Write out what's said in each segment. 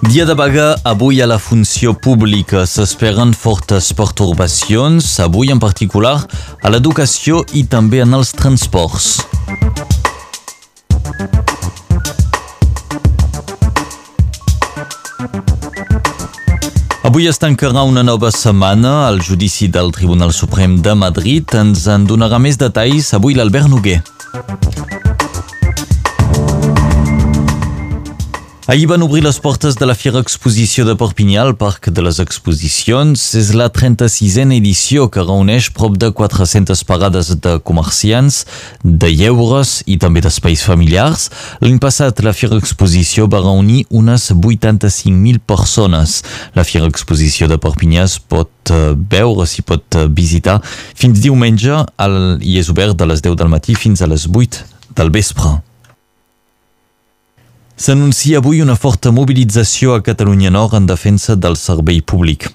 Dia de vaga avui a la funció pública. S'esperen fortes pertorbacions, avui en particular a l'educació i també en els transports. Avui es tancarà una nova setmana al judici del Tribunal Suprem de Madrid. Ens en donarà més detalls avui l'Albert Noguer. Ahir van obrir les portes de la Fira Exposició de Perpinyà al Parc de les Exposicions. És la 36a edició que reuneix prop de 400 parades de comerciants, de lleures i també d'espais familiars. L'any passat la Fira Exposició va reunir unes 85.000 persones. La Fira Exposició de Perpinyà es pot eh, veure, s'hi pot eh, visitar fins diumenge al, i és obert de les 10 del matí fins a les 8 del vespre. S'anuncia avui una forta mobilització a Catalunya Nord en defensa del servei públic.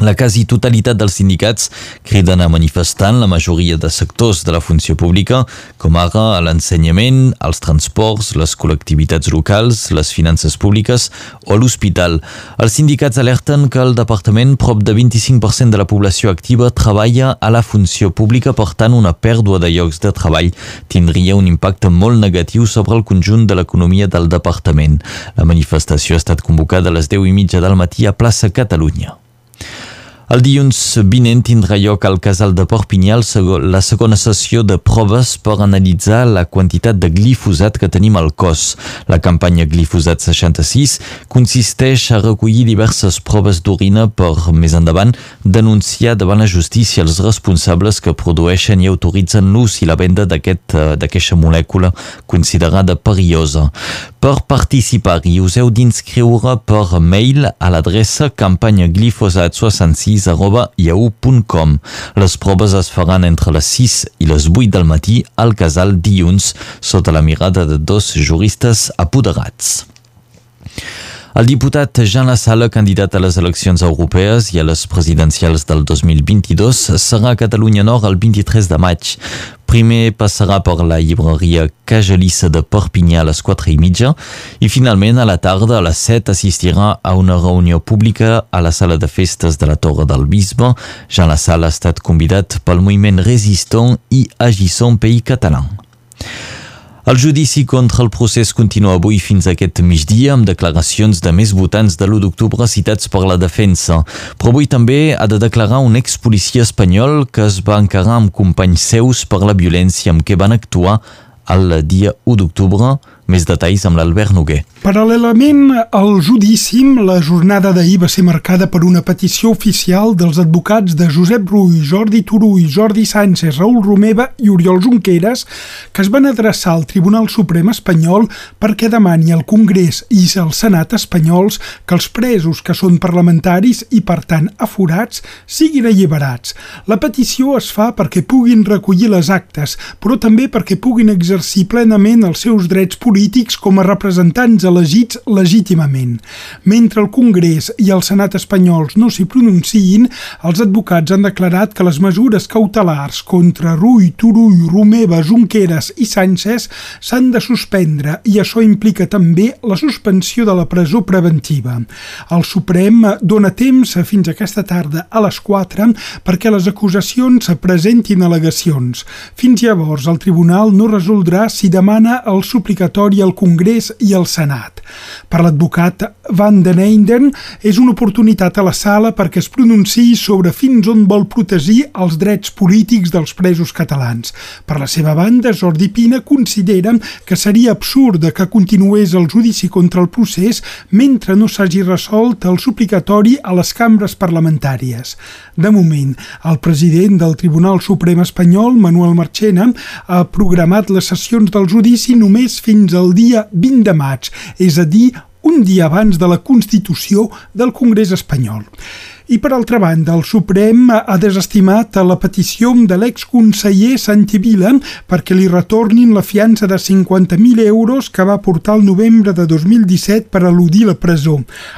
La quasi totalitat dels sindicats criden a manifestar en la majoria de sectors de la funció pública, com ara l'ensenyament, els transports, les col·lectivitats locals, les finances públiques o l'hospital. Els sindicats alerten que el departament prop de 25% de la població activa treballa a la funció pública, per tant una pèrdua de llocs de treball tindria un impacte molt negatiu sobre el conjunt de l'economia del departament. La manifestació ha estat convocada a les 10 i mitja del matí a plaça Catalunya. El dilluns vinent tindrà lloc al casal de Perpinyà la segona sessió de proves per analitzar la quantitat de glifosat que tenim al cos. La campanya Glifosat 66 consisteix a recollir diverses proves d'orina per, més endavant, denunciar davant la justícia els responsables que produeixen i autoritzen l'ús i la venda d'aquesta molècula considerada perillosa. Per participar-hi us heu d'inscriure per mail a l'adreça campanya glifosat 66 yahoo.com. Les proves es faran entre les 6 i les 8 del matí al casal dilluns sota la mirada de dos juristes apoderats. El diputat Jean Lassalle, candidat a les eleccions europees i a les presidencials del 2022, serà a Catalunya Nord el 23 de maig. Primer passarà per la llibreria Cajalissa de Perpinyà a les 4 i mitja i finalment a la tarda a les 7 assistirà a una reunió pública a la sala de festes de la Torre del Bisbe. Jean Lassalle ha estat convidat pel moviment Resistant i Agissant Pays Català. El judici contra el procés continua avui fins aquest migdia amb declaracions de més votants de l'1 d'octubre citats per la defensa. Però avui també ha de declarar un expolicia espanyol que es va encarar amb companys seus per la violència amb què van actuar el dia 1 d'octubre. Més detalls amb l'Albert Noguer. Paral·lelament al judici, la jornada d'ahir va ser marcada per una petició oficial dels advocats de Josep Rull, Jordi Turull, Jordi Sánchez, Raül Romeva i Oriol Junqueras, que es van adreçar al Tribunal Suprem espanyol perquè demani al Congrés i al Senat espanyols que els presos que són parlamentaris i, per tant, aforats, siguin alliberats. La petició es fa perquè puguin recollir les actes, però també perquè puguin exercir plenament els seus drets polítics polítics com a representants elegits legítimament. Mentre el Congrés i el Senat espanyols no s'hi pronunciïn, els advocats han declarat que les mesures cautelars contra Rull, Turull, Romeva, Junqueras i Sánchez s'han de suspendre i això implica també la suspensió de la presó preventiva. El Suprem dona temps fins aquesta tarda a les 4 perquè les acusacions presentin al·legacions. Fins llavors, el tribunal no resoldrà si demana el suplicatori i al Congrés i al Senat. Per l'advocat Van den Eynden és una oportunitat a la sala perquè es pronunciï sobre fins on vol protegir els drets polítics dels presos catalans. Per la seva banda, Jordi Pina considera que seria absurd que continués el judici contra el procés mentre no s'hagi resolt el suplicatori a les cambres parlamentàries. De moment, el president del Tribunal Suprem espanyol, Manuel Marchena, ha programat les sessions del judici només fins al dia 20 de maig, és a dir, un dia abans de la Constitució del Congrés espanyol. I per altra banda, el Suprem ha desestimat la petició de l'exconseller Santivila perquè li retornin la fiança de 50.000 euros que va portar el novembre de 2017 per al·ludir la presó.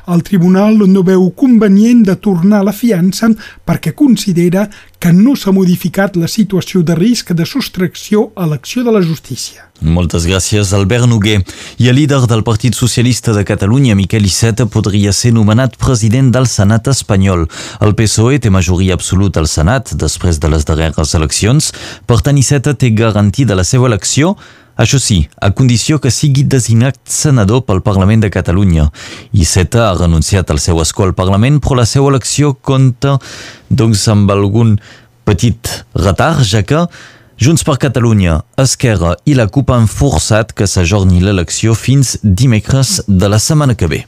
El tribunal no veu convenient de tornar la fiança perquè considera que no s'ha modificat la situació de risc de sostracció a l'acció de la justícia. Moltes gràcies, Albert Noguer. I el líder del Partit Socialista de Catalunya, Miquel Iceta, podria ser nomenat president del Senat espanyol. El PSOE té majoria absoluta al Senat després de les darreres eleccions. Per tant, Iceta té garantida la seva elecció això sí, a condició que sigui designat senador pel Parlament de Catalunya. Iceta ha renunciat al seu escó al Parlament, però la seva elecció compta doncs, amb algun petit retard, ja que Junts per Catalunya, Esquerra i la CUP han forçat que s'ajorni l'elecció fins dimecres de la setmana que ve.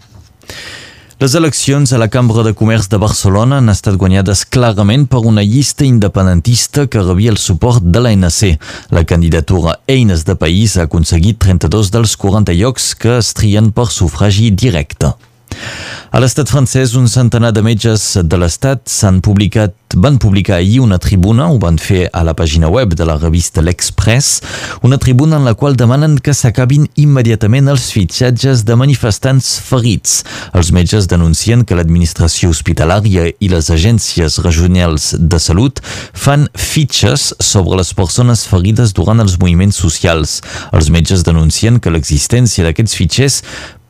Les eleccions a la Cambra de Comerç de Barcelona han estat guanyades clarament per una llista independentista que rebia el suport de l'ANC. La candidatura Eines de País ha aconseguit 32 dels 40 llocs que es trien per sufragi directe. A l'estat francès, un centenar de metges de l'estat s'han publicat, van publicar ahir una tribuna, ho van fer a la pàgina web de la revista L'Express, una tribuna en la qual demanen que s'acabin immediatament els fitxatges de manifestants ferits. Els metges denuncien que l'administració hospitalària i les agències regionals de salut fan fitxes sobre les persones ferides durant els moviments socials. Els metges denuncien que l'existència d'aquests fitxers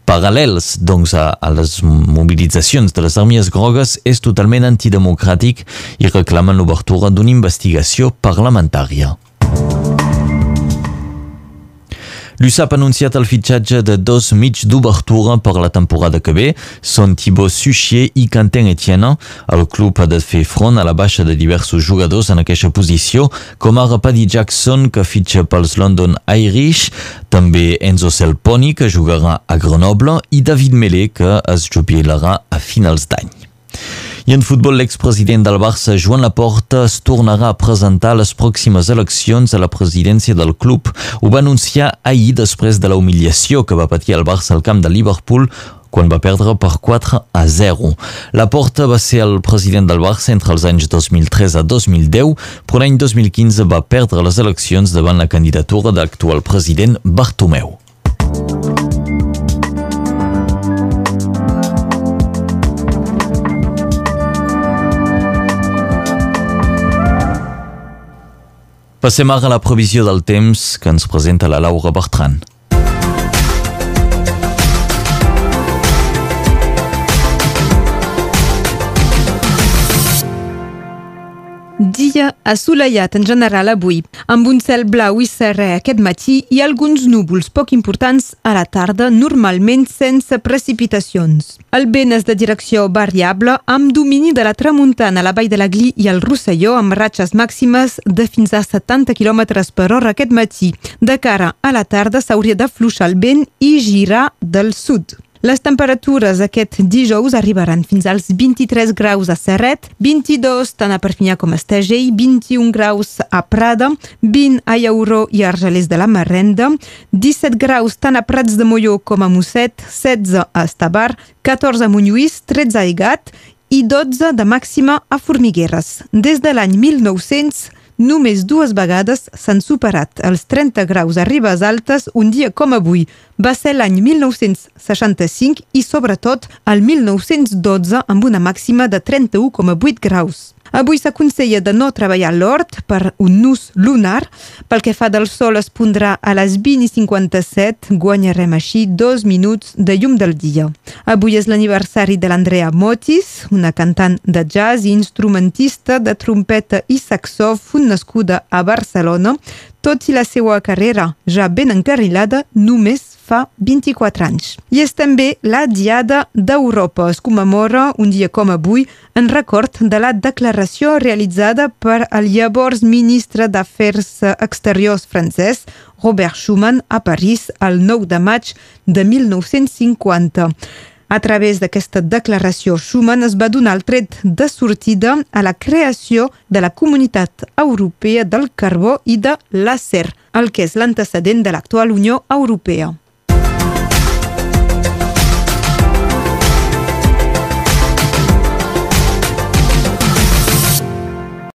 paral·lels doncs, a, a les mobilitzacions de les armies grogues és totalment antidemocràtic i reclamen l'obertura d'una investigació parlamentària. L'USAP ha anunciat el fitxatge de dos mig d'obertura per la temporada que ve. Són Thibaut Suchier i Quentin Etienne. El club ha de fer front a la baixa de diversos jugadors en aquesta posició, com ara Paddy Jackson, que fitxa pels London Irish, també Enzo Selponi, que jugarà a Grenoble, i David Melé, que es jubilarà a finals d'any. I en futbol, l'expresident del Barça, Joan Laporta, es tornarà a presentar a les pròximes eleccions a la presidència del club. Ho va anunciar ahir després de la humiliació que va patir el Barça al camp de Liverpool quan va perdre per 4 a 0. La Porta va ser el president del Barça entre els anys 2003 a 2010, però l'any 2015 va perdre les eleccions davant la candidatura de l'actual president Bartomeu. Passem ara a la previsió del temps que ens presenta la Laura Bertran. Dia assolellat en general avui, amb un cel blau i serè aquest matí i alguns núvols poc importants a la tarda, normalment sense precipitacions. El vent és de direcció variable, amb domini de la tramuntana a la vall de la Gli i el Rosselló, amb ratxes màximes de fins a 70 km per hora aquest matí. De cara a la tarda s'hauria d'afluixar el vent i girar del sud. Les temperatures aquest dijous arribaran fins als 23 graus a Serret, 22 tant a Perpinyà com a Estegell, 21 graus a Prada, 20 a Llauró i Argelers de la Marrenda, 17 graus tant a Prats de Molló com a Mosset, 16 a Estabar, 14 a Montlluís, 13 a Igat i 12 de màxima a Formigueres. Des de l'any 1900, Només dues vegades s'han superat els 30 graus a Ribes Altes un dia com avui. Va ser l'any 1965 i sobretot el 1912 amb una màxima de 31,8 graus. Avui s'aconsella de no treballar l'hort per un nus lunar. Pel que fa del sol es pondrà a les 20.57, guanyarem així dos minuts de llum del dia. Avui és l'aniversari de l'Andrea Motis, una cantant de jazz i instrumentista de trompeta i saxòfon nascuda a Barcelona, tot i la seva carrera ja ben encarrilada, només fa 24 anys. I és també la Diada d'Europa. Es commemora un dia com avui en record de la declaració realitzada per el llavors ministre d'Afers Exteriors francès, Robert Schuman, a París el 9 de maig de 1950. A través d'aquesta declaració, Schuman es va donar el tret de sortida a la creació de la Comunitat Europea del Carbó i de l'Acer, el que és l'antecedent de l'actual Unió Europea.